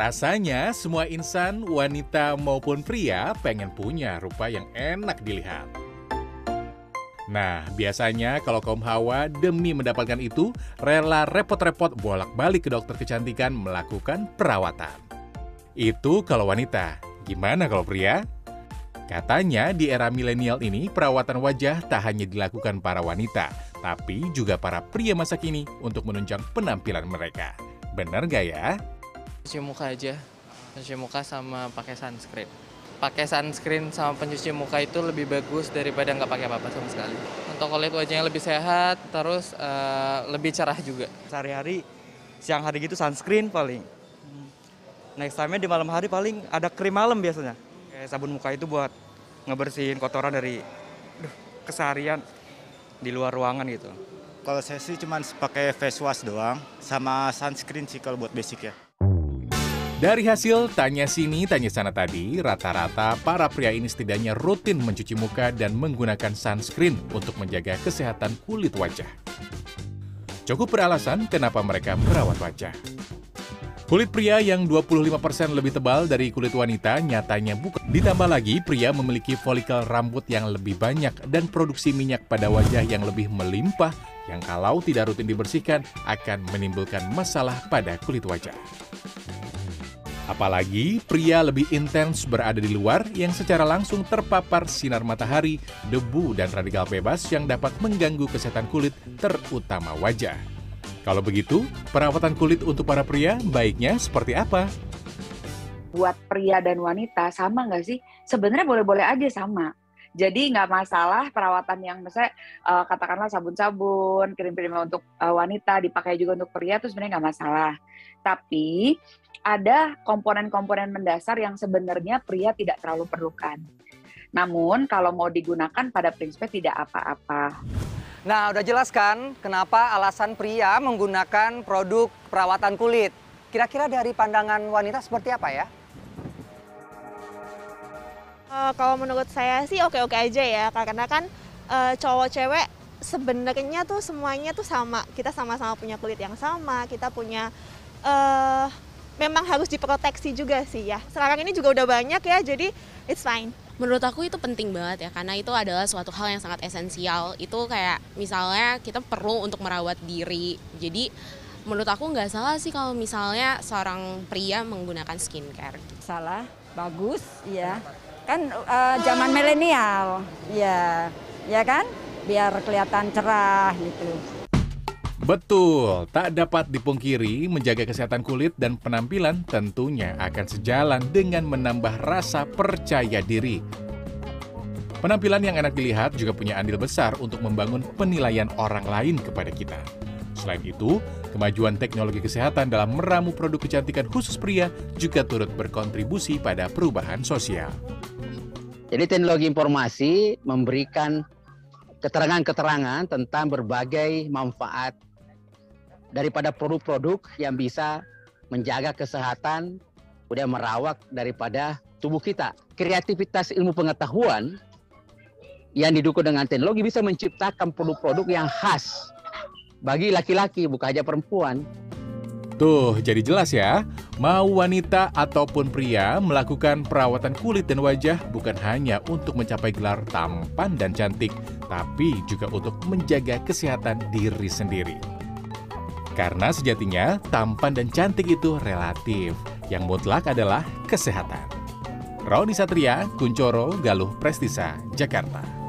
Rasanya semua insan, wanita maupun pria pengen punya rupa yang enak dilihat. Nah, biasanya kalau kaum hawa demi mendapatkan itu, rela repot-repot bolak-balik ke dokter kecantikan melakukan perawatan. Itu kalau wanita. Gimana kalau pria? Katanya di era milenial ini, perawatan wajah tak hanya dilakukan para wanita, tapi juga para pria masa kini untuk menunjang penampilan mereka. Bener gak ya? Cuci muka aja, cuci muka sama pakai sunscreen. Pakai sunscreen sama pencuci muka itu lebih bagus daripada nggak pakai apa-apa sama sekali. Untuk kulit wajahnya lebih sehat, terus uh, lebih cerah juga. Sehari-hari, siang hari gitu sunscreen paling. Next time di malam hari paling ada krim malam biasanya. Kayak sabun muka itu buat ngebersihin kotoran dari duh, keseharian di luar ruangan gitu. Kalau saya sih cuma pakai face wash doang, sama sunscreen sih kalau buat basic ya. Dari hasil tanya sini, tanya sana tadi, rata-rata para pria ini setidaknya rutin mencuci muka dan menggunakan sunscreen untuk menjaga kesehatan kulit wajah. Cukup beralasan kenapa mereka merawat wajah. Kulit pria yang 25% lebih tebal dari kulit wanita nyatanya bukan. Ditambah lagi, pria memiliki folikel rambut yang lebih banyak dan produksi minyak pada wajah yang lebih melimpah yang kalau tidak rutin dibersihkan akan menimbulkan masalah pada kulit wajah. Apalagi pria lebih intens berada di luar yang secara langsung terpapar sinar matahari, debu, dan radikal bebas yang dapat mengganggu kesehatan kulit, terutama wajah. Kalau begitu, perawatan kulit untuk para pria baiknya seperti apa? Buat pria dan wanita sama nggak sih? Sebenarnya boleh-boleh aja sama. Jadi nggak masalah perawatan yang misalnya uh, katakanlah sabun-sabun, krim-krim untuk uh, wanita dipakai juga untuk pria itu sebenarnya nggak masalah. Tapi ada komponen-komponen mendasar yang sebenarnya pria tidak terlalu perlukan. Namun kalau mau digunakan pada prinsipnya tidak apa-apa. Nah, udah jelas kan kenapa alasan pria menggunakan produk perawatan kulit. Kira-kira dari pandangan wanita seperti apa ya? Uh, kalau menurut saya sih oke-oke aja ya, karena kan uh, cowok cewek sebenarnya tuh semuanya tuh sama. Kita sama-sama punya kulit yang sama, kita punya uh, memang harus diproteksi juga sih ya. Sekarang ini juga udah banyak ya, jadi it's fine. Menurut aku itu penting banget ya, karena itu adalah suatu hal yang sangat esensial. Itu kayak misalnya kita perlu untuk merawat diri. Jadi menurut aku nggak salah sih kalau misalnya seorang pria menggunakan skincare. Salah, bagus, ya. Kan uh, zaman milenial, ya, ya kan, biar kelihatan cerah gitu. Betul, tak dapat dipungkiri menjaga kesehatan kulit dan penampilan tentunya akan sejalan dengan menambah rasa percaya diri. Penampilan yang enak dilihat juga punya andil besar untuk membangun penilaian orang lain kepada kita. Selain itu, kemajuan teknologi kesehatan dalam meramu produk kecantikan khusus pria juga turut berkontribusi pada perubahan sosial. Jadi teknologi informasi memberikan keterangan-keterangan tentang berbagai manfaat daripada produk-produk yang bisa menjaga kesehatan, kemudian merawat daripada tubuh kita. Kreativitas ilmu pengetahuan yang didukung dengan teknologi bisa menciptakan produk-produk yang khas bagi laki-laki, bukan hanya perempuan. Tuh, jadi jelas ya, mau wanita ataupun pria melakukan perawatan kulit dan wajah bukan hanya untuk mencapai gelar tampan dan cantik, tapi juga untuk menjaga kesehatan diri sendiri. Karena sejatinya tampan dan cantik itu relatif, yang mutlak adalah kesehatan. Roni Satria, Kuncoro, Galuh Prestisa, Jakarta.